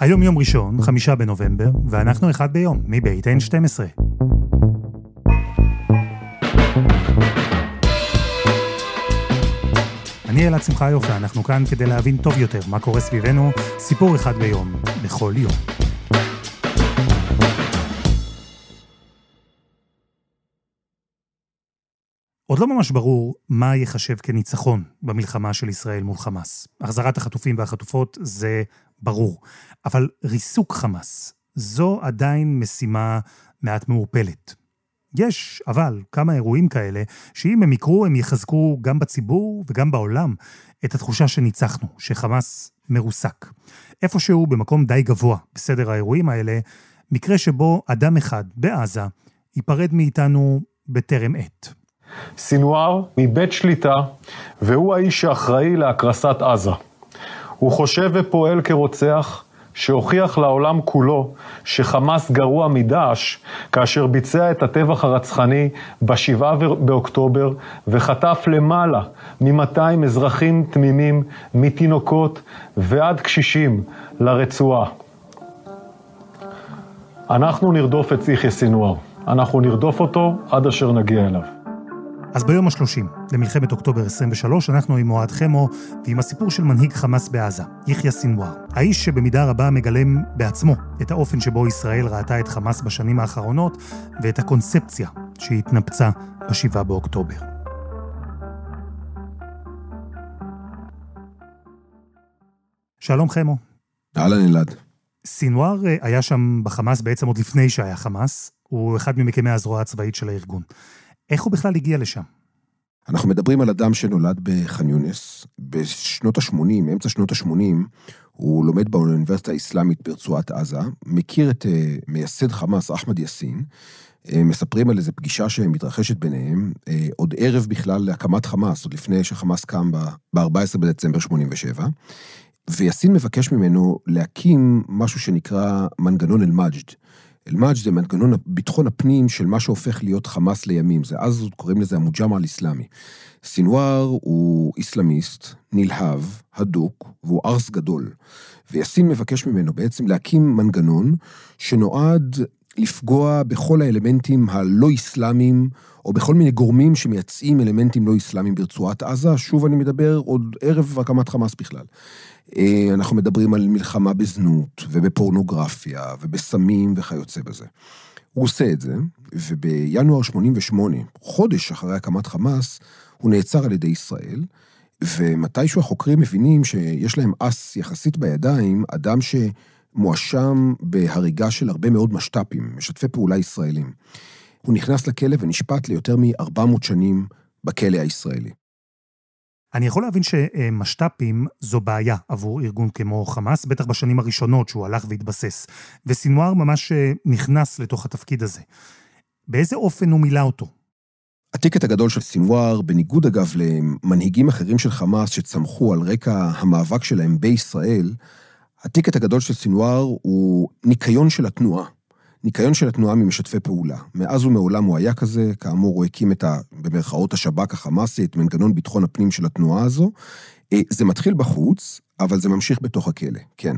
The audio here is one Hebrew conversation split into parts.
היום יום ראשון, חמישה בנובמבר, ואנחנו אחד ביום, מבית N12. אני אלעד שמחיוף, ואנחנו כאן כדי להבין טוב יותר מה קורה סביבנו, סיפור אחד ביום, בכל יום. עוד לא ממש ברור מה ייחשב כניצחון במלחמה של ישראל מול חמאס. החזרת החטופים והחטופות זה ברור, אבל ריסוק חמאס זו עדיין משימה מעט מעורפלת. יש, אבל, כמה אירועים כאלה, שאם הם יקרו, הם יחזקו גם בציבור וגם בעולם את התחושה שניצחנו, שחמאס מרוסק. איפשהו במקום די גבוה בסדר האירועים האלה, מקרה שבו אדם אחד בעזה ייפרד מאיתנו בטרם עת. סינואר מבית שליטה, והוא האיש שאחראי להקרסת עזה. הוא חושב ופועל כרוצח, שהוכיח לעולם כולו שחמאס גרוע מדאעש כאשר ביצע את הטבח הרצחני ב-7 באוקטובר וחטף למעלה מ-200 אזרחים תמימים, מתינוקות ועד קשישים, לרצועה. אנחנו נרדוף את יחיא סינואר. אנחנו נרדוף אותו עד אשר נגיע אליו. אז ביום ה-30 למלחמת אוקטובר 23, אנחנו עם אוהד חמו ועם הסיפור של מנהיג חמאס בעזה, יחיא סינואר. האיש שבמידה רבה מגלם בעצמו את האופן שבו ישראל ראתה את חמאס בשנים האחרונות ואת הקונספציה שהתנפצה ב-7 באוקטובר. שלום חמו. אהלן אלעד. סינואר אה, היה שם בחמאס בעצם עוד לפני שהיה חמאס, הוא אחד ממקימי הזרוע הצבאית של הארגון. איך הוא בכלל הגיע לשם? אנחנו מדברים על אדם שנולד בח'אן יונס. בשנות ה-80, אמצע שנות ה-80, הוא לומד באוניברסיטה האסלאמית ברצועת עזה, מכיר את uh, מייסד חמאס, אחמד יאסין, uh, מספרים על איזו פגישה שמתרחשת ביניהם, uh, עוד ערב בכלל להקמת חמאס, עוד לפני שחמאס קם ב-14 בדצמבר 87, ויאסין מבקש ממנו להקים משהו שנקרא מנגנון אל-מג'ד. אל-מאג' זה מנגנון ביטחון הפנים של מה שהופך להיות חמאס לימים, זה אז קוראים לזה המוג'אמה אל-אסלאמי. סינואר הוא איסלאמיסט, נלהב, הדוק, והוא ארס גדול. ויאסין מבקש ממנו בעצם להקים מנגנון שנועד לפגוע בכל האלמנטים הלא אסלאמיים, או בכל מיני גורמים שמייצאים אלמנטים לא אסלאמיים ברצועת עזה. שוב אני מדבר עוד ערב הקמת חמאס בכלל. אה, אנחנו מדברים על מלחמה בזנות, ובפורנוגרפיה, ובסמים וכיוצא בזה. הוא עושה את זה, ובינואר 88, חודש אחרי הקמת חמאס, הוא נעצר על ידי ישראל, ומתישהו החוקרים מבינים שיש להם אס יחסית בידיים, אדם שמואשם בהריגה של הרבה מאוד משת"פים, משתפי פעולה ישראלים. הוא נכנס לכלא ונשפט ליותר מ-400 שנים בכלא הישראלי. אני יכול להבין שמשת"פים זו בעיה עבור ארגון כמו חמאס, בטח בשנים הראשונות שהוא הלך והתבסס, וסינואר ממש אה, נכנס לתוך התפקיד הזה. באיזה אופן הוא מילא אותו? הטיקט הגדול של סינואר, בניגוד אגב למנהיגים אחרים של חמאס שצמחו על רקע המאבק שלהם בישראל, הטיקט הגדול של סינואר הוא ניקיון של התנועה. ניקיון של התנועה ממשתפי פעולה. מאז ומעולם הוא היה כזה, כאמור הוא הקים את ה... במרכאות השב"כ החמאסי, את מנגנון ביטחון הפנים של התנועה הזו. אה, זה מתחיל בחוץ, אבל זה ממשיך בתוך הכלא, כן.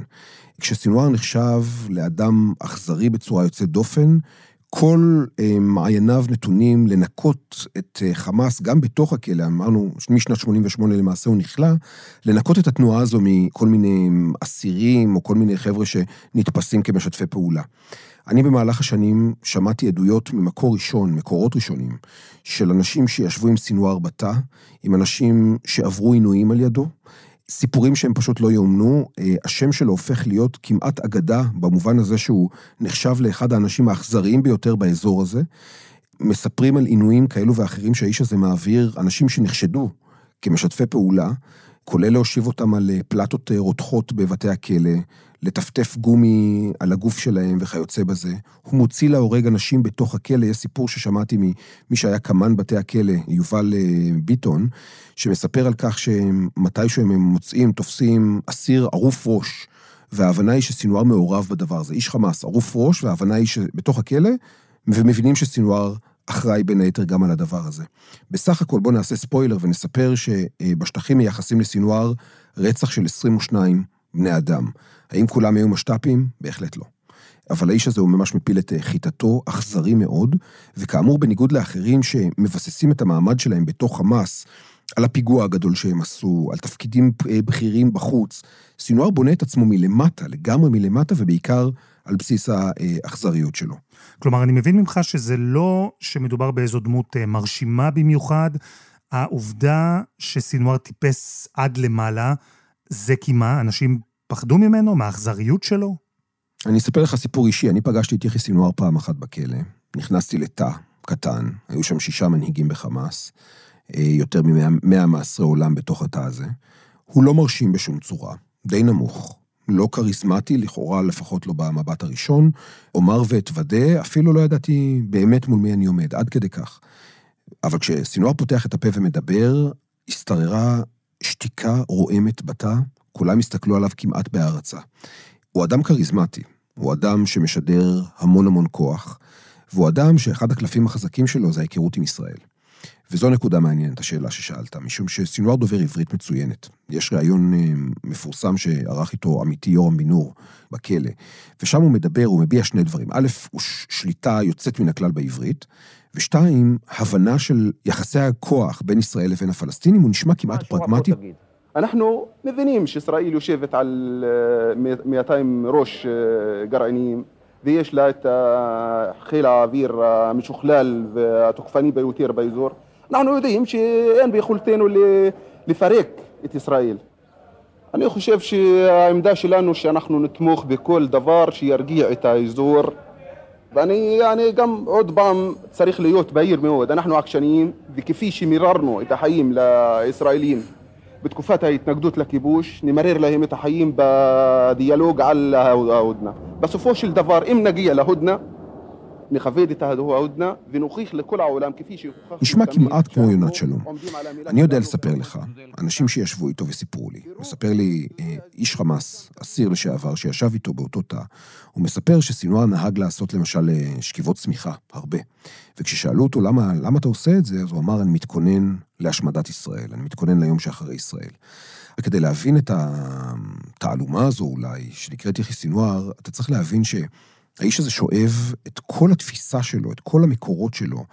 כשסינואר נחשב לאדם אכזרי בצורה יוצאת דופן, כל אה, מעייניו נתונים לנקות את אה, חמאס, גם בתוך הכלא, אמרנו, משנת 88 למעשה הוא נכלא, לנקות את התנועה הזו מכל מיני אסירים, או כל מיני חבר'ה שנתפסים כמשתפי פעולה. אני במהלך השנים שמעתי עדויות ממקור ראשון, מקורות ראשונים, של אנשים שישבו עם סינואר בתא, עם אנשים שעברו עינויים על ידו, סיפורים שהם פשוט לא יאומנו, אה, השם שלו הופך להיות כמעט אגדה, במובן הזה שהוא נחשב לאחד האנשים האכזריים ביותר באזור הזה. מספרים על עינויים כאלו ואחרים שהאיש הזה מעביר, אנשים שנחשדו כמשתפי פעולה, כולל להושיב אותם על אה, פלטות אה, רותחות בבתי הכלא, לטפטף גומי על הגוף שלהם וכיוצא בזה. הוא מוציא להורג אנשים בתוך הכלא. יש סיפור ששמעתי ממי שהיה קמ"ן בתי הכלא, יובל אה, ביטון, שמספר על כך שמתישהו הם מוצאים, תופסים אסיר ערוף ראש, וההבנה היא שסינואר מעורב בדבר הזה. איש חמאס, ערוף ראש, וההבנה היא שבתוך הכלא, ומבינים שסינואר אחראי בין היתר גם על הדבר הזה. בסך הכל בואו נעשה ספוילר ונספר שבשטחים מייחסים לסינואר רצח של 22 בני אדם. האם כולם היו משת"פים? בהחלט לא. אבל האיש הזה הוא ממש מפיל את אה, חיטתו, אכזרי מאוד, וכאמור, בניגוד לאחרים שמבססים את המעמד שלהם בתוך חמאס, על הפיגוע הגדול שהם עשו, על תפקידים אה, בכירים בחוץ, סינואר בונה את עצמו מלמטה, לגמרי מלמטה, ובעיקר על בסיס האכזריות שלו. כלומר, אני מבין ממך שזה לא שמדובר באיזו דמות אה, מרשימה במיוחד, העובדה שסינואר טיפס עד למעלה, זה כי מה? אנשים פחדו ממנו? מהאכזריות שלו? אני אספר לך סיפור אישי, אני פגשתי את יחיא סינואר פעם אחת בכלא. נכנסתי לתא קטן, היו שם שישה מנהיגים בחמאס, אה, יותר ממאה מעשרי עולם בתוך התא הזה. הוא לא מרשים בשום צורה, די נמוך. לא כריזמטי, לכאורה לפחות לא במבט הראשון. אומר ואתוודה, אפילו לא ידעתי באמת מול מי אני עומד, עד כדי כך. אבל כשסינואר פותח את הפה ומדבר, השתררה שתיקה רועמת בתא, כולם הסתכלו עליו כמעט בהערצה. הוא אדם כריזמטי, הוא אדם שמשדר המון המון כוח, והוא אדם שאחד הקלפים החזקים שלו זה ההיכרות עם ישראל. וזו נקודה מעניינת, השאלה ששאלת, משום שסינואר דובר עברית מצוינת. יש ראיון אה, מפורסם שערך איתו עמיתי יורם בן נור בכלא, ושם הוא מדבר, הוא מביע שני דברים. א', הוא שליטה יוצאת מן הכלל בעברית, ושתיים, הבנה של יחסי הכוח בין ישראל לבין הפלסטינים, הוא נשמע כמעט פרגמטי. אנחנו מבינים שישראל יושבת על 200 אה, ראש אה, גרעיניים, ויש לה את חיל האוויר המשוכלל והתוקפני ביותר באזור. אנחנו יודעים שאין ביכולתנו לפרק את ישראל. אני חושב שהעמדה שלנו שאנחנו נתמוך בכל דבר שירגיע את האזור ואני אני גם עוד פעם צריך להיות בהיר מאוד, אנחנו עקשניים וכפי שמיררנו את החיים לישראלים בתקופת ההתנגדות לכיבוש, נמרר להם את החיים בדיאלוג על ההודנה. בסופו של דבר, אם נגיע להודנה, נכבד את ההודנה ונוכיח לכל העולם כפי שהוכחנו... נשמע כמעט כמו יונת שלום. אני יודע לספר לך, אנשים שישבו איתו וסיפרו לי. מספר לי אה, איש חמאס, אסיר לשעבר, שישב איתו באותו תא, הוא מספר שסינואר נהג לעשות למשל אה, שכיבות צמיחה, הרבה. וכששאלו אותו למה, למה אתה עושה את זה, אז הוא אמר, אני מתכונן להשמדת ישראל, אני מתכונן ליום שאחרי ישראל. וכדי להבין את התעלומה הזו אולי, שנקראת יחי סינואר, אתה צריך להבין ש... האיש הזה שואב את כל התפיסה שלו, את כל המקורות שלו,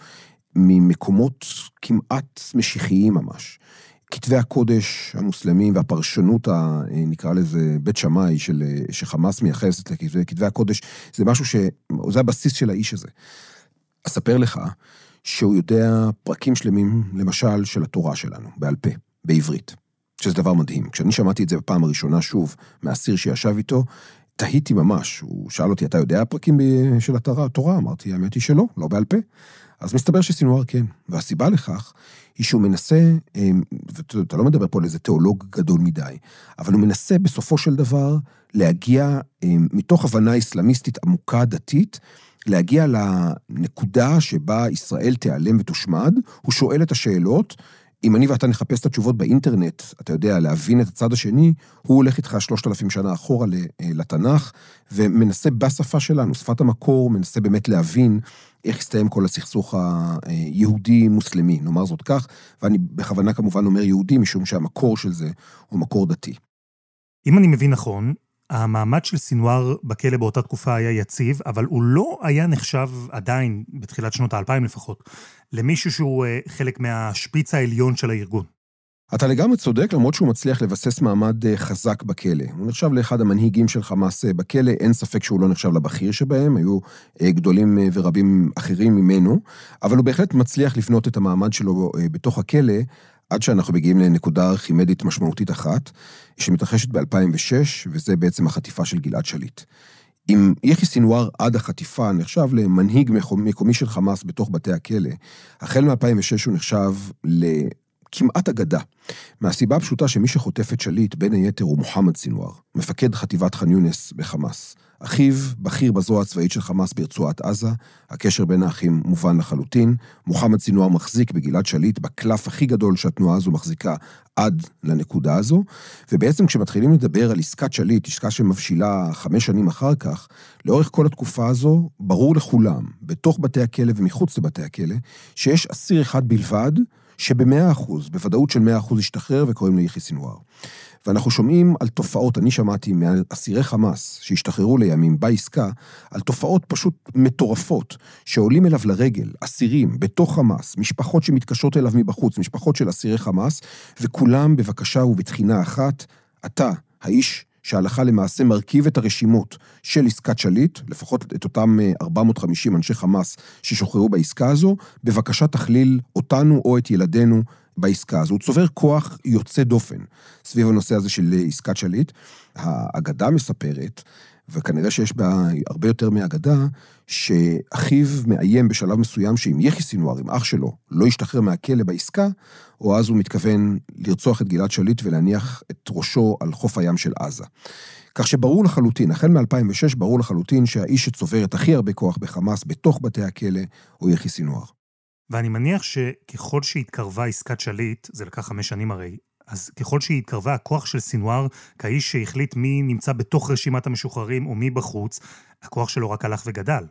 ממקומות כמעט משיחיים ממש. כתבי הקודש המוסלמים והפרשנות, ה, נקרא לזה בית שמאי, של, שחמאס מייחסת לכתבי כתבי הקודש, זה משהו ש... זה הבסיס של האיש הזה. אספר לך שהוא יודע פרקים שלמים, למשל, של התורה שלנו, בעל פה, בעברית. שזה דבר מדהים. כשאני שמעתי את זה בפעם הראשונה, שוב, מהאסיר שישב איתו, תהיתי ממש, הוא שאל אותי, אתה יודע פרקים של התורה? אמרתי, האמת היא שלא, לא בעל פה. אז מסתבר שסינואר כן, והסיבה לכך היא שהוא מנסה, אמ, ואתה לא מדבר פה על איזה תיאולוג גדול מדי, אבל הוא מנסה בסופו של דבר להגיע, אמ, מתוך הבנה אסלאמיסטית עמוקה, דתית, להגיע לנקודה שבה ישראל תיעלם ותושמד, הוא שואל את השאלות, אם אני ואתה נחפש את התשובות באינטרנט, אתה יודע, להבין את הצד השני, הוא הולך איתך שלושת אלפים שנה אחורה אה, לתנ"ך, ומנסה בשפה שלנו, שפת המקור, מנסה באמת להבין איך הסתיים כל הסכסוך היהודי-מוסלמי, נאמר זאת כך, ואני בכוונה כמובן אומר יהודי, משום שהמקור של זה הוא מקור דתי. אם אני מבין נכון, המעמד של סינואר בכלא באותה תקופה היה יציב, אבל הוא לא היה נחשב עדיין, בתחילת שנות האלפיים לפחות, למישהו שהוא אה, חלק מהשפיץ העליון של הארגון. אתה לגמרי צודק, למרות שהוא מצליח לבסס מעמד אה, חזק בכלא. הוא נחשב לאחד המנהיגים של חמאס אה, בכלא, אין ספק שהוא לא נחשב לבכיר שבהם, היו גדולים ורבים אחרים ממנו, אבל הוא בהחלט מצליח לבנות את המעמד שלו בתוך הכלא, עד שאנחנו מגיעים לנקודה ארכימדית משמעותית אחת, שמתרחשת ב-2006, וזה בעצם החטיפה של גלעד שליט. אם יחיא סינואר עד החטיפה נחשב למנהיג מקומי של חמאס בתוך בתי הכלא, החל מ-2006 הוא נחשב לכמעט אגדה. מהסיבה הפשוטה שמי שחוטף את שליט, בין היתר, הוא מוחמד סינואר, מפקד חטיבת ח'אן יונס בחמאס. אחיו, בכיר בזרוע הצבאית של חמאס ברצועת עזה, הקשר בין האחים מובן לחלוטין. מוחמד סינואר מחזיק בגלעד שליט בקלף הכי גדול שהתנועה הזו מחזיקה עד לנקודה הזו, ובעצם כשמתחילים לדבר על עסקת שליט, עסקה שמבשילה חמש שנים אחר כך, לאורך כל התקופה הזו, ברור לכולם, בתוך בתי הכלא ומחוץ לבתי הכלא, שיש אסיר אחד בלבד, שבמאה אחוז, בוודאות של מאה אחוז, השתחרר וקוראים לו יחיא סינואר. ואנחנו שומעים על תופעות, אני שמעתי מאסירי חמאס שהשתחררו לימים בעסקה, על תופעות פשוט מטורפות, שעולים אליו לרגל, אסירים, בתוך חמאס, משפחות שמתקשרות אליו מבחוץ, משפחות של אסירי חמאס, וכולם בבקשה ובתחינה אחת, אתה, האיש שהלכה למעשה מרכיב את הרשימות של עסקת שליט, לפחות את אותם 450 אנשי חמאס ששוחררו בעסקה הזו, בבקשה תכליל אותנו או את ילדינו בעסקה הזו. הוא צובר כוח יוצא דופן סביב הנושא הזה של עסקת שליט. האגדה מספרת, וכנראה שיש בה הרבה יותר מאגדה, שאחיו מאיים בשלב מסוים שאם יחי סינואר, אם אח שלו, לא ישתחרר מהכלא בעסקה, או אז הוא מתכוון לרצוח את גלעד שליט ולהניח את ראשו על חוף הים של עזה. כך שברור לחלוטין, החל מ-2006 ברור לחלוטין שהאיש שצובר את הכי הרבה כוח בחמאס בתוך בתי הכלא הוא יחי סינואר. ואני מניח שככל שהתקרבה עסקת שליט, זה לקח חמש שנים הרי, אז ככל שהיא התקרבה, הכוח של סינואר, כאיש שהחליט מי נמצא בתוך רשימת המשוחררים או מי בחוץ, הכוח שלו רק הלך וגדל.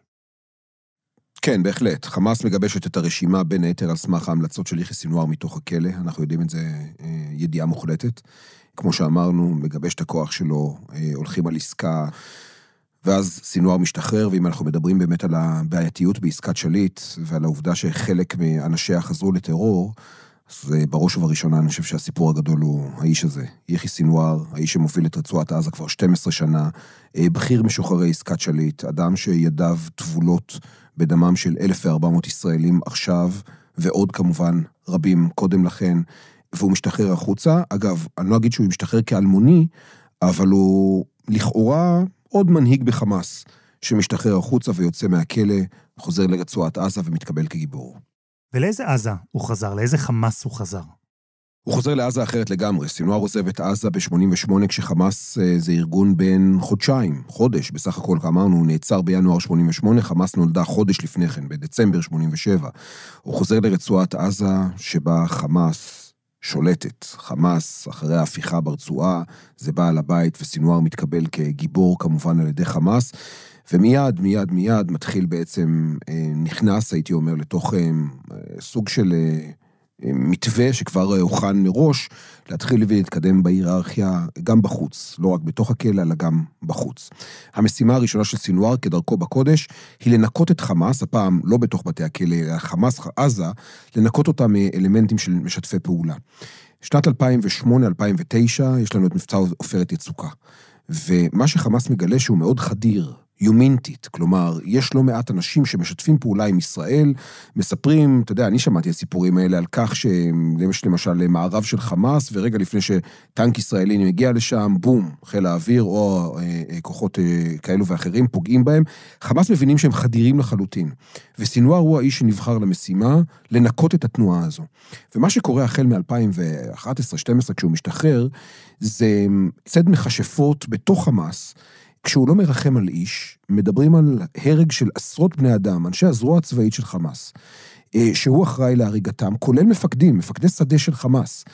כן, בהחלט. חמאס מגבשת את הרשימה בין היתר על סמך ההמלצות של יחיא סינואר מתוך הכלא, אנחנו יודעים את זה אה, ידיעה מוחלטת. כמו שאמרנו, מגבש את הכוח שלו, אה, הולכים על עסקה, ואז סינואר משתחרר, ואם אנחנו מדברים באמת על הבעייתיות בעסקת שליט, ועל העובדה שחלק מאנשיה חזרו לטרור, אז אה, בראש ובראשונה אני חושב שהסיפור הגדול הוא האיש הזה, יחי סינואר, האיש שמוביל את רצועת עזה כבר 12 שנה, בכיר משוחררי עסקת שליט, אדם שידיו טבולות בדמם של 1,400 ישראלים עכשיו, ועוד כמובן רבים קודם לכן, והוא משתחרר החוצה. אגב, אני לא אגיד שהוא משתחרר כאלמוני, אבל הוא לכאורה עוד מנהיג בחמאס, שמשתחרר החוצה ויוצא מהכלא, חוזר לרצועת עזה ומתקבל כגיבור. ולאיזה עזה הוא חזר? לאיזה חמאס הוא חזר? הוא חוזר לעזה אחרת לגמרי. סינואר עוזב את עזה ב-88, כשחמאס אה, זה ארגון בן חודשיים, חודש בסך הכל, כאמרנו, הוא נעצר בינואר 88, חמאס נולדה חודש לפני כן, בדצמבר 87. הוא חוזר לרצועת עזה, שבה חמאס שולטת. חמאס, אחרי ההפיכה ברצועה, זה בעל הבית, וסינואר מתקבל כגיבור כמובן על ידי חמאס. ומיד, מיד, מיד מתחיל בעצם, אה, נכנס, הייתי אומר, לתוך אה, סוג של מתווה שכבר הוכן מראש, להתחיל ולהתקדם בהיררכיה גם בחוץ, לא רק בתוך הכלא, אלא גם בחוץ. המשימה הראשונה של סינואר, כדרכו בקודש, היא לנקות את חמאס, הפעם לא בתוך בתי הכלא, אלא חמאס עזה, לנקות אותה מאלמנטים של משתפי פעולה. שנת 2008-2009, יש לנו את מבצע עופרת יצוקה. ומה שחמאס מגלה שהוא מאוד חדיר, יומינטית, כלומר, יש לא מעט אנשים שמשתפים פעולה עם ישראל, מספרים, אתה יודע, אני שמעתי את הסיפורים האלה על כך שיש למשל מערב של חמאס, ורגע לפני שטנק ישראלי מגיע לשם, בום, חיל האוויר או אה, אה, כוחות אה, כאלו ואחרים פוגעים בהם. חמאס מבינים שהם חדירים לחלוטין, וסינואר הוא האיש שנבחר למשימה לנקות את התנועה הזו. ומה שקורה החל מ-2011-2012, כשהוא משתחרר, זה צד מכשפות בתוך חמאס. כשהוא לא מרחם על איש, מדברים על הרג של עשרות בני אדם, אנשי הזרוע הצבאית של חמאס, אה, שהוא אחראי להריגתם, כולל מפקדים, מפקדי שדה של חמאס.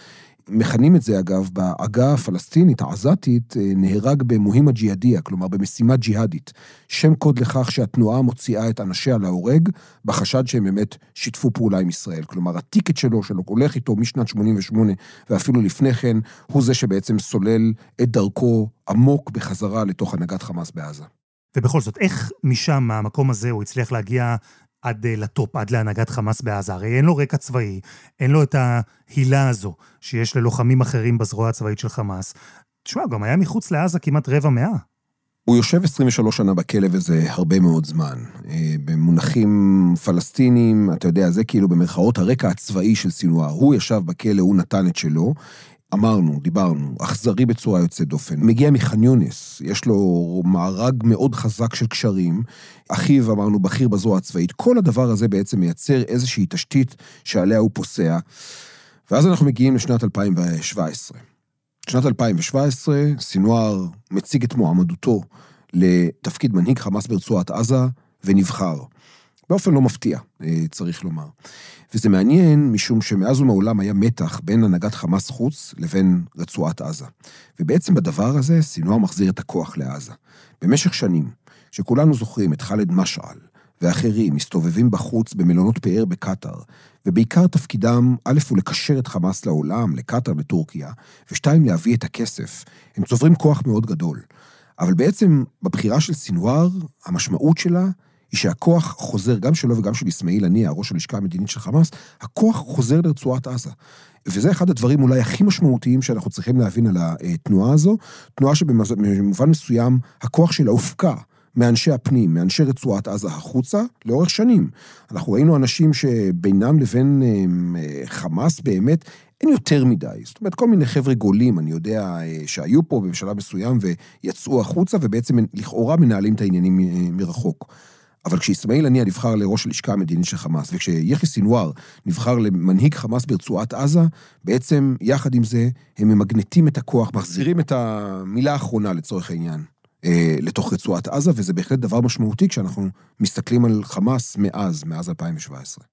מכנים את זה, אגב, בעגה הפלסטינית, העזתית, אה, נהרג במוהימה ג'יהאדיה, כלומר במשימה ג'יהאדית. שם קוד לכך שהתנועה מוציאה את אנשיה להורג, בחשד שהם באמת שיתפו פעולה עם ישראל. כלומר, הטיקט שלו, שלו הולך איתו משנת 88' ואפילו לפני כן, הוא זה שבעצם סולל את דרכו עמוק בחזרה לתוך הנהגת חמאס בעזה. ובכל זאת, איך משם, מהמקום הזה, הוא הצליח להגיע עד אה, לטופ, עד להנהגת חמאס בעזה. הרי אין לו רקע צבאי, אין לו את ההילה הזו שיש ללוחמים אחרים בזרוע הצבאית של חמאס. תשמע, גם היה מחוץ לעזה כמעט רבע מאה. הוא יושב 23 שנה בכלא וזה הרבה מאוד זמן. אה, במונחים פלסטינים, אתה יודע, זה כאילו במרכאות הרקע הצבאי של סינואר. הוא ישב בכלא, הוא נתן את שלו. אמרנו, דיברנו, אכזרי בצורה יוצאת דופן. מגיע מח'אן יונס, יש לו מארג מאוד חזק של קשרים. אחיו, אמרנו, בכיר בזרוע הצבאית. כל הדבר הזה בעצם מייצר איזושהי תשתית שעליה הוא פוסע. ואז אנחנו מגיעים לשנת 2017. בשנת 2017, סינואר מציג את מועמדותו לתפקיד מנהיג חמאס ברצועת עזה, ונבחר. באופן לא מפתיע, אה, צריך לומר. וזה מעניין משום שמאז ומעולם היה מתח בין הנהגת חמאס חוץ לבין רצועת עזה. ובעצם בדבר הזה סינואר מחזיר את הכוח לעזה. במשך שנים, שכולנו זוכרים את ח'אלד משעל, ואחרים מסתובבים בחוץ במלונות פאר בקטאר, ובעיקר תפקידם, א', הוא לקשר את חמאס לעולם, לקטאר, לטורקיה, ושתיים, להביא את הכסף. הם צוברים כוח מאוד גדול. אבל בעצם, בבחירה של סינואר, המשמעות שלה היא שהכוח חוזר, גם שלו וגם של אסמאעיל הנייה, ראש הלשכה המדינית של חמאס, הכוח חוזר לרצועת עזה. וזה אחד הדברים אולי הכי משמעותיים שאנחנו צריכים להבין על התנועה הזו, תנועה שבמובן מסוים הכוח שלה הופקע. מאנשי הפנים, מאנשי רצועת עזה החוצה, לאורך שנים. אנחנו ראינו אנשים שבינם לבין אה, חמאס באמת אין יותר מדי. זאת אומרת, כל מיני חבר'ה גולים, אני יודע, אה, שהיו פה בשלב מסוים ויצאו החוצה, ובעצם לכאורה מנהלים את העניינים אה, מרחוק. אבל כשאסמאעיל הנייה נבחר לראש הלשכה המדינית של חמאס, וכשיחיא סינואר נבחר למנהיג חמאס ברצועת עזה, בעצם, יחד עם זה, הם ממגנטים את הכוח, מחזירים את המילה האחרונה לצורך העניין. אה, לתוך רצועת עזה, וזה בהחלט דבר משמעותי כשאנחנו מסתכלים על חמאס מאז, מאז 2017.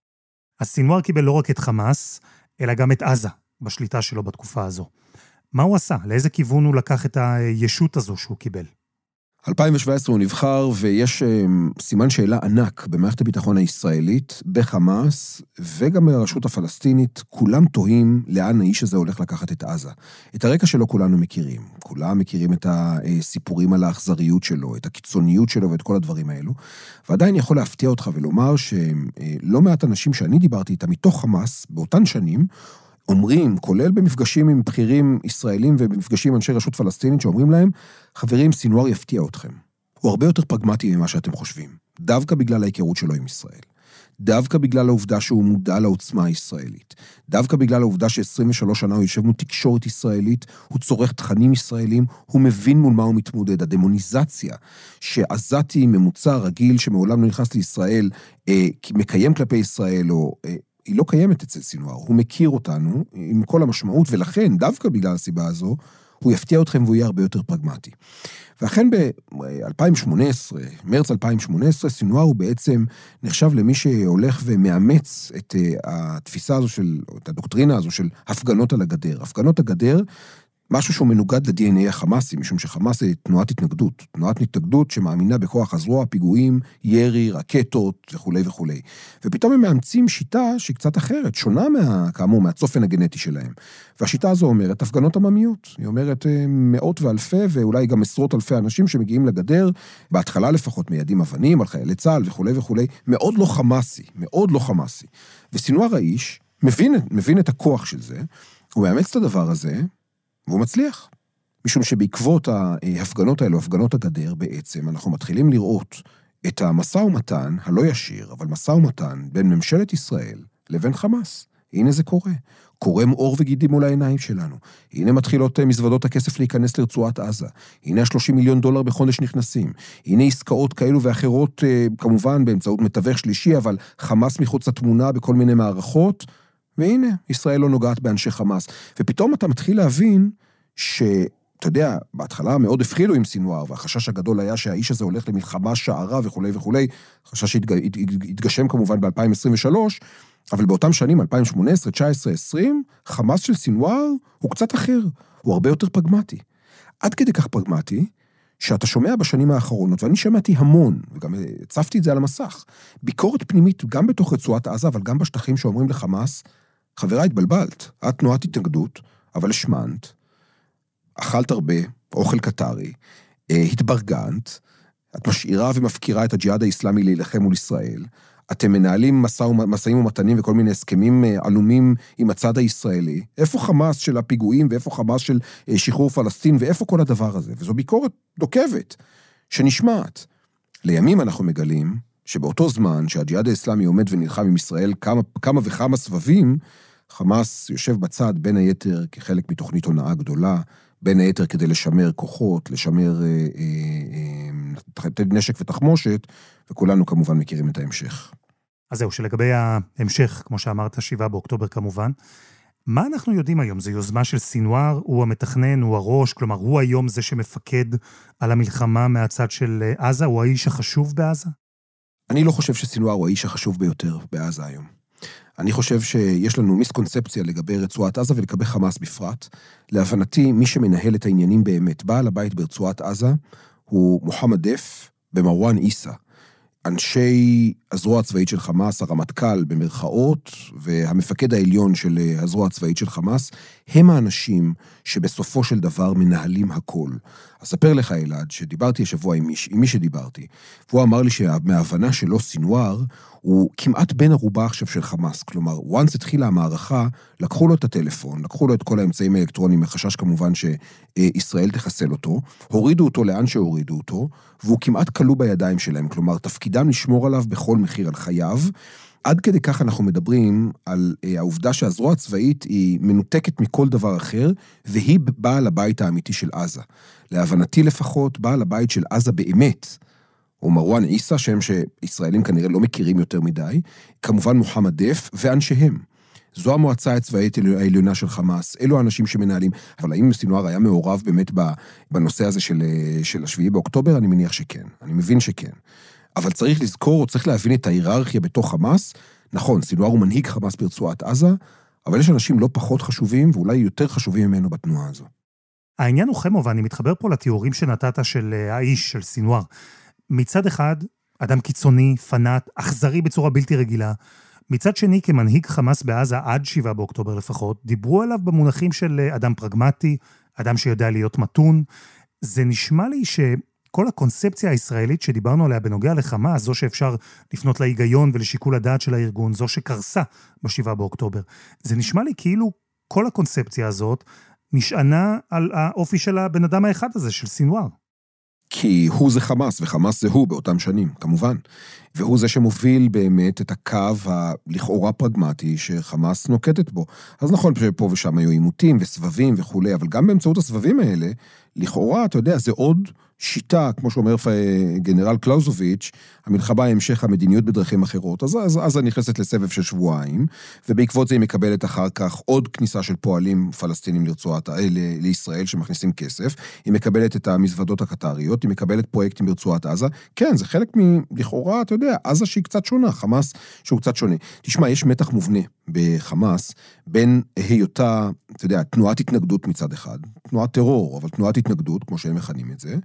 אז סינואר קיבל לא רק את חמאס, אלא גם את עזה, בשליטה שלו בתקופה הזו. מה הוא עשה? לאיזה כיוון הוא לקח את הישות הזו שהוא קיבל? 2017 הוא נבחר, ויש אמ, סימן שאלה ענק במערכת הביטחון הישראלית, בחמאס, וגם ברשות הפלסטינית, כולם תוהים לאן האיש הזה הולך לקחת את עזה. את הרקע שלו כולנו מכירים. כולם מכירים את הסיפורים על האכזריות שלו, את הקיצוניות שלו ואת כל הדברים האלו. ועדיין יכול להפתיע אותך ולומר שלא מעט אנשים שאני דיברתי איתם מתוך חמאס, באותן שנים, אומרים, כולל במפגשים עם בכירים ישראלים ובמפגשים עם אנשי רשות פלסטינית, שאומרים להם, חברים, סינואר יפתיע אתכם. הוא הרבה יותר פרגמטי ממה שאתם חושבים, דווקא בגלל ההיכרות שלו עם ישראל. דווקא בגלל העובדה שהוא מודע לעוצמה הישראלית. דווקא בגלל העובדה ש-23 שנה הוא יושב מול תקשורת ישראלית, הוא צורך תכנים ישראלים, הוא מבין מול מה הוא מתמודד. הדמוניזציה שעזתי ממוצע רגיל שמעולם לא נכנס לישראל, אה, מקיים כלפי ישראל, או אה, היא לא קיימת אצל סינואר, הוא מכיר אותנו עם כל המשמעות, ולכן, דווקא בגלל הסיבה הזו, הוא יפתיע אתכם והוא יהיה הרבה יותר פרגמטי. ואכן ב-2018, מרץ 2018, סינואר הוא בעצם נחשב למי שהולך ומאמץ את אה, התפיסה הזו של, את הדוקטרינה הזו של הפגנות על הגדר. הפגנות הגדר משהו שהוא מנוגד ל-DNA החמאסי, משום שחמאס זה תנועת התנגדות. תנועת התנגדות שמאמינה בכוח הזרוע, פיגועים, ירי, רקטות וכולי וכולי. ופתאום הם מאמצים שיטה שהיא קצת אחרת, שונה מה, כאמור, מהצופן הגנטי שלהם. והשיטה הזו אומרת הפגנות עממיות. היא אומרת אה, מאות ואלפי ואולי גם עשרות אלפי אנשים שמגיעים לגדר, בהתחלה לפחות מיידים אבנים על חיילי צה"ל וכולי וכולי, מאוד לא חמאסי, מאוד לא חמאסי. וסינואר האיש מבין, מבין את הכוח של זה, הוא מאמץ את הדבר הזה, והוא מצליח. משום שבעקבות ההפגנות האלו, הפגנות הגדר, בעצם אנחנו מתחילים לראות את המשא ומתן, הלא ישיר, אבל משא ומתן בין ממשלת ישראל לבין חמאס. הנה זה קורה. קורם עור וגידים מול העיניים שלנו. הנה מתחילות אה, מזוודות הכסף להיכנס לרצועת עזה. הנה ה-30 מיליון דולר בחודש נכנסים. הנה עסקאות כאלו ואחרות, אה, כמובן באמצעות מתווך שלישי, אבל חמאס מחוץ לתמונה בכל מיני מערכות. והנה, ישראל לא נוגעת באנשי חמאס. ופתאום אתה מתחיל להבין ש... אתה יודע, בהתחלה מאוד הפחילו עם סינואר, והחשש הגדול היה שהאיש הזה הולך למלחמה שערה וכולי וכולי, חשש שהתגשם כמובן ב-2023, אבל באותם שנים, 2018, 2019, 2020, חמאס של סינואר הוא קצת אחר, הוא הרבה יותר פרגמטי. עד כדי כך פרגמטי, שאתה שומע בשנים האחרונות, ואני שמעתי המון, וגם הצפתי את זה על המסך, ביקורת פנימית גם בתוך רצועת עזה, אבל גם בשטחים שאומרים לחמאס, חברה, התבלבלת, את תנועת התנגדות, אבל השמנת, אכלת הרבה, אוכל קטרי, אה, התברגנת, את משאירה ומפקירה את הג'יהאד האיסלאמי להילחם מול ישראל, אתם מנהלים משאים ומתנים וכל מיני הסכמים אה, עלומים עם הצד הישראלי. איפה חמאס של הפיגועים ואיפה חמאס של אה, שחרור פלסטין ואיפה כל הדבר הזה? וזו ביקורת נוקבת שנשמעת. לימים אנחנו מגלים שבאותו זמן שהג'יהאד האסלאמי עומד ונלחם עם ישראל כמה, כמה וכמה סבבים, חמאס יושב בצד בין היתר כחלק מתוכנית הונאה גדולה, בין היתר כדי לשמר כוחות, לשמר אה, אה, אה, נשק ותחמושת, וכולנו כמובן מכירים את ההמשך. אז זהו, שלגבי ההמשך, כמו שאמרת, 7 באוקטובר כמובן, מה אנחנו יודעים היום? זו יוזמה של סינואר, הוא המתכנן, הוא הראש, כלומר, הוא היום זה שמפקד על המלחמה מהצד של אה, עזה? הוא האיש החשוב בעזה? אני לא חושב שסינואר הוא האיש החשוב ביותר בעזה היום. אני חושב שיש לנו מיסקונספציה לגבי רצועת עזה ולגבי חמאס בפרט. להבנתי, מי שמנהל את העניינים באמת, בעל הבית ברצועת עזה, הוא מוחמד דף במרואן עיסא. אנשי הזרוע הצבאית של חמאס, הרמטכ"ל במרכאות, והמפקד העליון של אה, הזרוע הצבאית של חמאס, הם האנשים שבסופו של דבר מנהלים הכל. אספר לך, אלעד, שדיברתי השבוע עם מי, עם מי שדיברתי, והוא אמר לי שמההבנה שלו סינואר, הוא כמעט בן ערובה עכשיו של חמאס. כלומר, once התחילה המערכה, לקחו לו את הטלפון, לקחו לו את כל האמצעים האלקטרוניים, מחשש כמובן שישראל תחסל אותו, הורידו אותו לאן שהורידו אותו, והוא כמעט כלוא בידיים שלהם. כלומר, תפקידם לשמור עליו בכל מחיר, על חייו. עד כדי כך אנחנו מדברים על אה, העובדה שהזרוע הצבאית היא מנותקת מכל דבר אחר, והיא בעל הבית האמיתי של עזה. להבנתי לפחות, בעל הבית של עזה באמת. או מרואן עיסא, שם שישראלים כנראה לא מכירים יותר מדי, כמובן מוחמד דף ואנשיהם. זו המועצה הצבאית העליונה של חמאס, אלו האנשים שמנהלים. אבל האם סינואר היה מעורב באמת בנושא הזה של, של השביעי באוקטובר? אני מניח שכן. אני מבין שכן. אבל צריך לזכור, צריך להבין את ההיררכיה בתוך חמאס. נכון, סינואר הוא מנהיג חמאס ברצועת עזה, אבל יש אנשים לא פחות חשובים, ואולי יותר חשובים ממנו בתנועה הזו. העניין הוא חמו, ואני מתחבר פה לתיאורים שנתת של אה, האיש, של סינואר. מצד אחד, אדם קיצוני, פנאט, אכזרי בצורה בלתי רגילה. מצד שני, כמנהיג חמאס בעזה עד 7 באוקטובר לפחות, דיברו עליו במונחים של אה, אדם פרגמטי, אדם שיודע להיות מתון. זה נשמע לי שכל הקונספציה הישראלית שדיברנו עליה בנוגע לחמאס, זו שאפשר לפנות להיגיון ולשיקול הדעת של הארגון, זו שקרסה ב-7 באוקטובר, זה נשמע לי כאילו כל הקונספציה הזאת נשענה על האופי של הבן אדם האחד הזה, של סינואר. כי הוא זה חמאס, וחמאס זה הוא באותם שנים, כמובן. והוא זה שמוביל באמת את הקו הלכאורה פרגמטי שחמאס נוקטת בו. אז נכון שפה ושם היו עימותים וסבבים וכולי, אבל גם באמצעות הסבבים האלה, לכאורה, אתה יודע, זה עוד שיטה, כמו שאומר גנרל קלאוזוביץ', המלחמה היא המשך המדיניות בדרכים אחרות. אז עזה נכנסת לסבב של שבועיים, ובעקבות זה היא מקבלת אחר כך עוד כניסה של פועלים פלסטינים לרצועת, לישראל שמכניסים כסף, היא מקבלת את המזוודות הקטריות, היא מקבלת פרויקטים ברצועת עזה. כן, זה חלק מלכאורה, אתה יודע, עזה שהיא קצת שונה, חמאס שהוא קצת שונה. תשמע, יש מתח מובנה בחמאס בין היותה, אתה יודע, תנועת התנגדות מצד אחד, תנועת טרור, אבל תנועת התנגדות, כמו שהם מכנים את זה,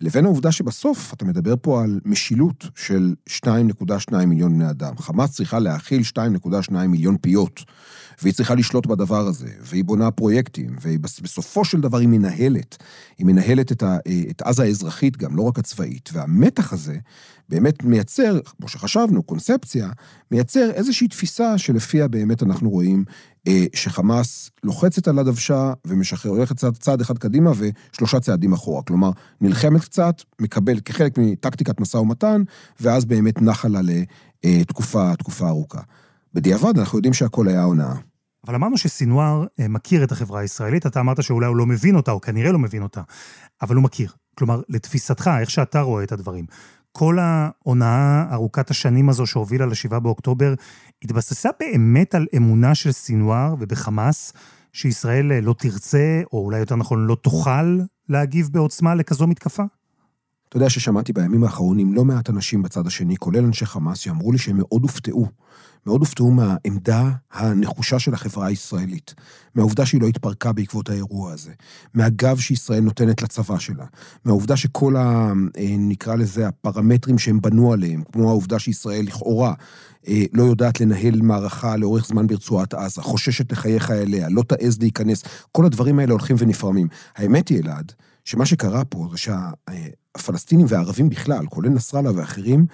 לבין העובדה שבסוף אתה מדבר פה על משילות של 2.2 מיליון בני אדם. חמאס צריכה להכיל 2.2 מיליון פיות, והיא צריכה לשלוט בדבר הזה, והיא בונה פרויקטים, ובסופו של דבר היא מנהלת. היא מנהלת את, ה, את עזה האזרחית גם, לא רק הצבאית. והמתח הזה באמת מייצר, כמו שחשבנו, קונספציה, מייצר איזושהי תפיסה שלפיה באמת אנחנו רואים שחמאס לוחצת על הדוושה ומשחרר, הולכת צעד, צעד אחד קדימה ושלושה צעדים אחורה. כלומר, נלחמת קצת, מקבל כחלק מטקטיקת משא ומתן, ואז באמת נחה לה לתקופה תקופה ארוכה. בדיעבד אנחנו יודעים שהכל היה הונאה. אבל אמרנו שסינואר אה, מכיר את החברה הישראלית, אתה אמרת שאולי הוא לא מבין אותה, או כנראה לא מבין אותה, אבל הוא מכיר. כלומר, לתפיסתך, איך שאתה רואה את הדברים, כל ההונאה ארוכת השנים הזו שהובילה ל-7 באוקטובר, התבססה באמת על אמונה של סינואר ובחמאס, שישראל לא תרצה, או אולי יותר נכון לא תוכל, להגיב בעוצמה לכזו מתקפה? אתה יודע ששמעתי בימים האחרונים לא מעט אנשים בצד השני, כולל אנשי חמאס, שאמרו לי שהם מאוד הופתעו מאוד הופתעו מהעמדה הנחושה של החברה הישראלית, מהעובדה שהיא לא התפרקה בעקבות האירוע הזה, מהגב שישראל נותנת לצבא שלה, מהעובדה שכל ה... אה, נקרא לזה הפרמטרים שהם בנו עליהם, כמו העובדה שישראל לכאורה אה, לא יודעת לנהל מערכה לאורך זמן ברצועת עזה, חוששת לחיי חייליה, לא תעז להיכנס, כל הדברים האלה הולכים ונפרמים. האמת היא, אלעד, שמה שקרה פה זה שהפלסטינים והערבים בכלל, כולל נסראללה ואחרים,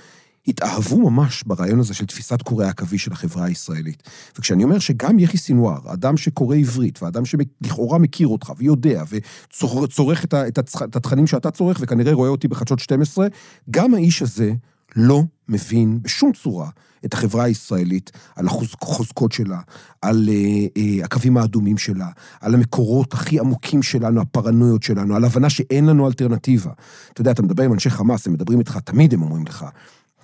התאהבו ממש ברעיון הזה של תפיסת קוראי העכביש של החברה הישראלית. וכשאני אומר שגם יחי סינואר, אדם שקורא עברית, ואדם שלכאורה מכיר אותך ויודע, וצורך את התכנים שאתה צורך, וכנראה רואה אותי בחדשות 12, גם האיש הזה לא מבין בשום צורה את החברה הישראלית, על החוזקות שלה, על uh, uh, הקווים האדומים שלה, על המקורות הכי עמוקים שלנו, הפרנויות שלנו, על הבנה שאין לנו אלטרנטיבה. אתה יודע, אתה מדבר עם אנשי חמאס, הם מדברים איתך, תמיד הם אומרים לך,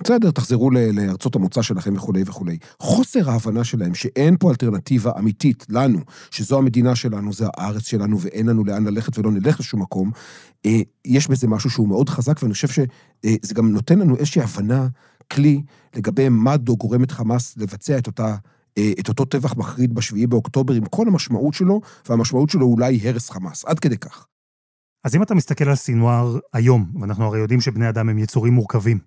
בסדר, תחזרו לארצות המוצא שלכם וכולי וכולי. חוסר ההבנה שלהם שאין פה אלטרנטיבה אמיתית לנו, שזו המדינה שלנו, זה הארץ שלנו, ואין לנו לאן ללכת ולא נלך לשום מקום, אה, יש בזה משהו שהוא מאוד חזק, ואני חושב שזה אה, גם נותן לנו איזושהי הבנה, כלי, לגבי מה דו גורם את חמאס לבצע את אותה... אה, את אותו טבח מחריד בשביעי באוקטובר עם כל המשמעות שלו, והמשמעות שלו אולי הרס חמאס, עד כדי כך. אז אם אתה מסתכל על סינואר היום, ואנחנו הרי יודעים שבני אדם הם יצורים מורכבים,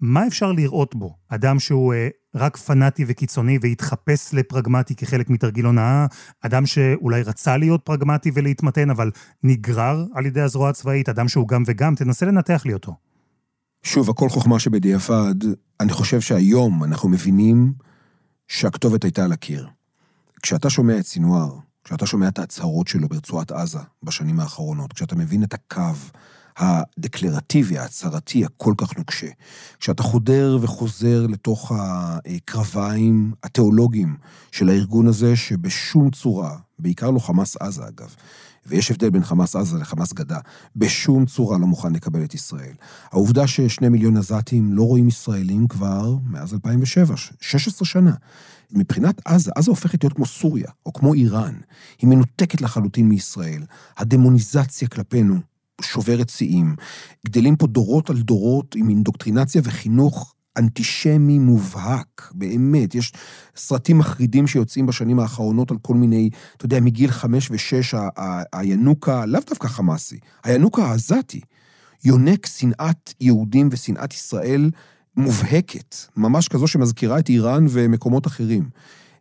מה אפשר לראות בו? אדם שהוא אה, רק פנאטי וקיצוני והתחפש לפרגמטי כחלק מתרגיל הונאה, אדם שאולי רצה להיות פרגמטי ולהתמתן, אבל נגרר על ידי הזרוע הצבאית, אדם שהוא גם וגם, תנסה לנתח לי אותו. שוב, הכל חוכמה שבדיעבד. אני חושב שהיום אנחנו מבינים שהכתובת הייתה על הקיר. כשאתה שומע את סינואר, כשאתה שומע את ההצהרות שלו ברצועת עזה בשנים האחרונות, כשאתה מבין את הקו הדקלרטיבי, ההצהרתי, הכל כך נוקשה, כשאתה חודר וחוזר לתוך הקרביים התיאולוגיים של הארגון הזה, שבשום צורה, בעיקר לא חמאס עזה אגב, ויש הבדל בין חמאס עזה לחמאס גדה, בשום צורה לא מוכן לקבל את ישראל. העובדה ששני מיליון עזתים לא רואים ישראלים כבר מאז 2007, 16 שנה. מבחינת עזה, עזה הופכת להיות כמו סוריה, או כמו איראן. היא מנותקת לחלוטין מישראל. הדמוניזציה כלפינו שוברת שיאים. גדלים פה דורות על דורות עם אינדוקטרינציה וחינוך אנטישמי מובהק, באמת. יש סרטים מחרידים שיוצאים בשנים האחרונות על כל מיני, אתה יודע, מגיל חמש ושש, הינוקה, לאו דווקא חמאסי, הינוקה העזתי, יונק שנאת יהודים ושנאת ישראל מובהקת, ממש כזו שמזכירה את איראן ומקומות אחרים.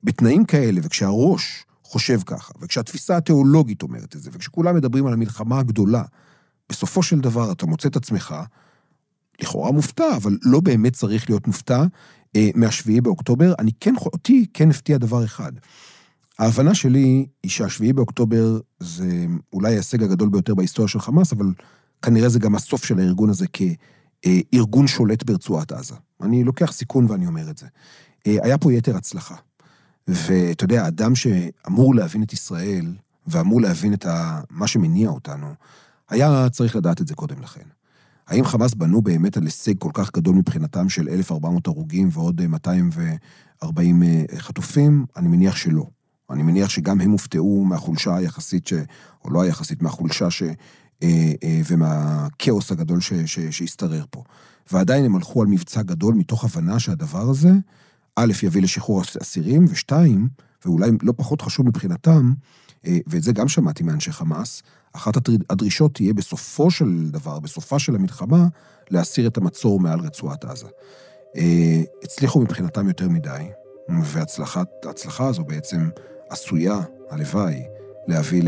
בתנאים כאלה, וכשהראש חושב ככה, וכשהתפיסה התיאולוגית אומרת את זה, וכשכולם מדברים על המלחמה הגדולה, בסופו של דבר אתה מוצא את עצמך לכאורה מופתע, אבל לא באמת צריך להיות מופתע אה, מהשביעי באוקטובר. אני כן, אותי כן הפתיע דבר אחד. ההבנה שלי היא שהשביעי באוקטובר זה אולי ההישג הגדול ביותר בהיסטוריה של חמאס, אבל כנראה זה גם הסוף של הארגון הזה כארגון שולט ברצועת עזה. אני לוקח סיכון ואני אומר את זה. אה, היה פה יתר הצלחה. ואתה יודע, אדם שאמור להבין את ישראל, ואמור להבין את ה... מה שמניע אותנו, היה צריך לדעת את זה קודם לכן. האם חמאס בנו באמת על הישג כל כך גדול מבחינתם של 1,400 הרוגים ועוד 240 אה, אה, חטופים? אני מניח שלא. אני מניח שגם הם הופתעו מהחולשה היחסית, ש... או לא היחסית, מהחולשה ש... אה, ומהכאוס הגדול ש... ש... שהשתרר פה. ועדיין הם הלכו על מבצע גדול מתוך הבנה שהדבר הזה, א', יביא לשחרור אסירים, ושתיים, ואולי לא פחות חשוב מבחינתם, ואת זה גם שמעתי מאנשי חמאס, אחת הדרישות תהיה בסופו של דבר, בסופה של המלחמה, להסיר את המצור מעל רצועת עזה. אה, הצליחו מבחינתם יותר מדי, וההצלחה הזו בעצם עשויה, הלוואי, להביא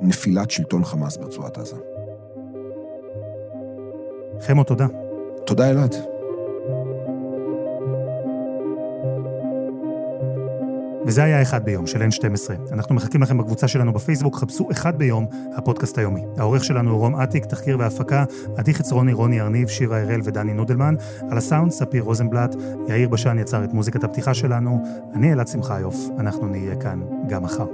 לנפילת שלטון חמאס ברצועת עזה. חמו, תודה. תודה, אלעד. וזה היה אחד ביום של N12. אנחנו מחכים לכם בקבוצה שלנו בפייסבוק, חפשו אחד ביום, הפודקאסט היומי. העורך שלנו הוא רום אטיק, תחקיר והפקה, עדי חצרוני, רוני ארניב, שירה הראל ודני נודלמן. על הסאונד, ספיר רוזנבלט, יאיר בשן יצר את מוזיקת הפתיחה שלנו. אני אלעד שמחיוף, אנחנו נהיה כאן גם מחר.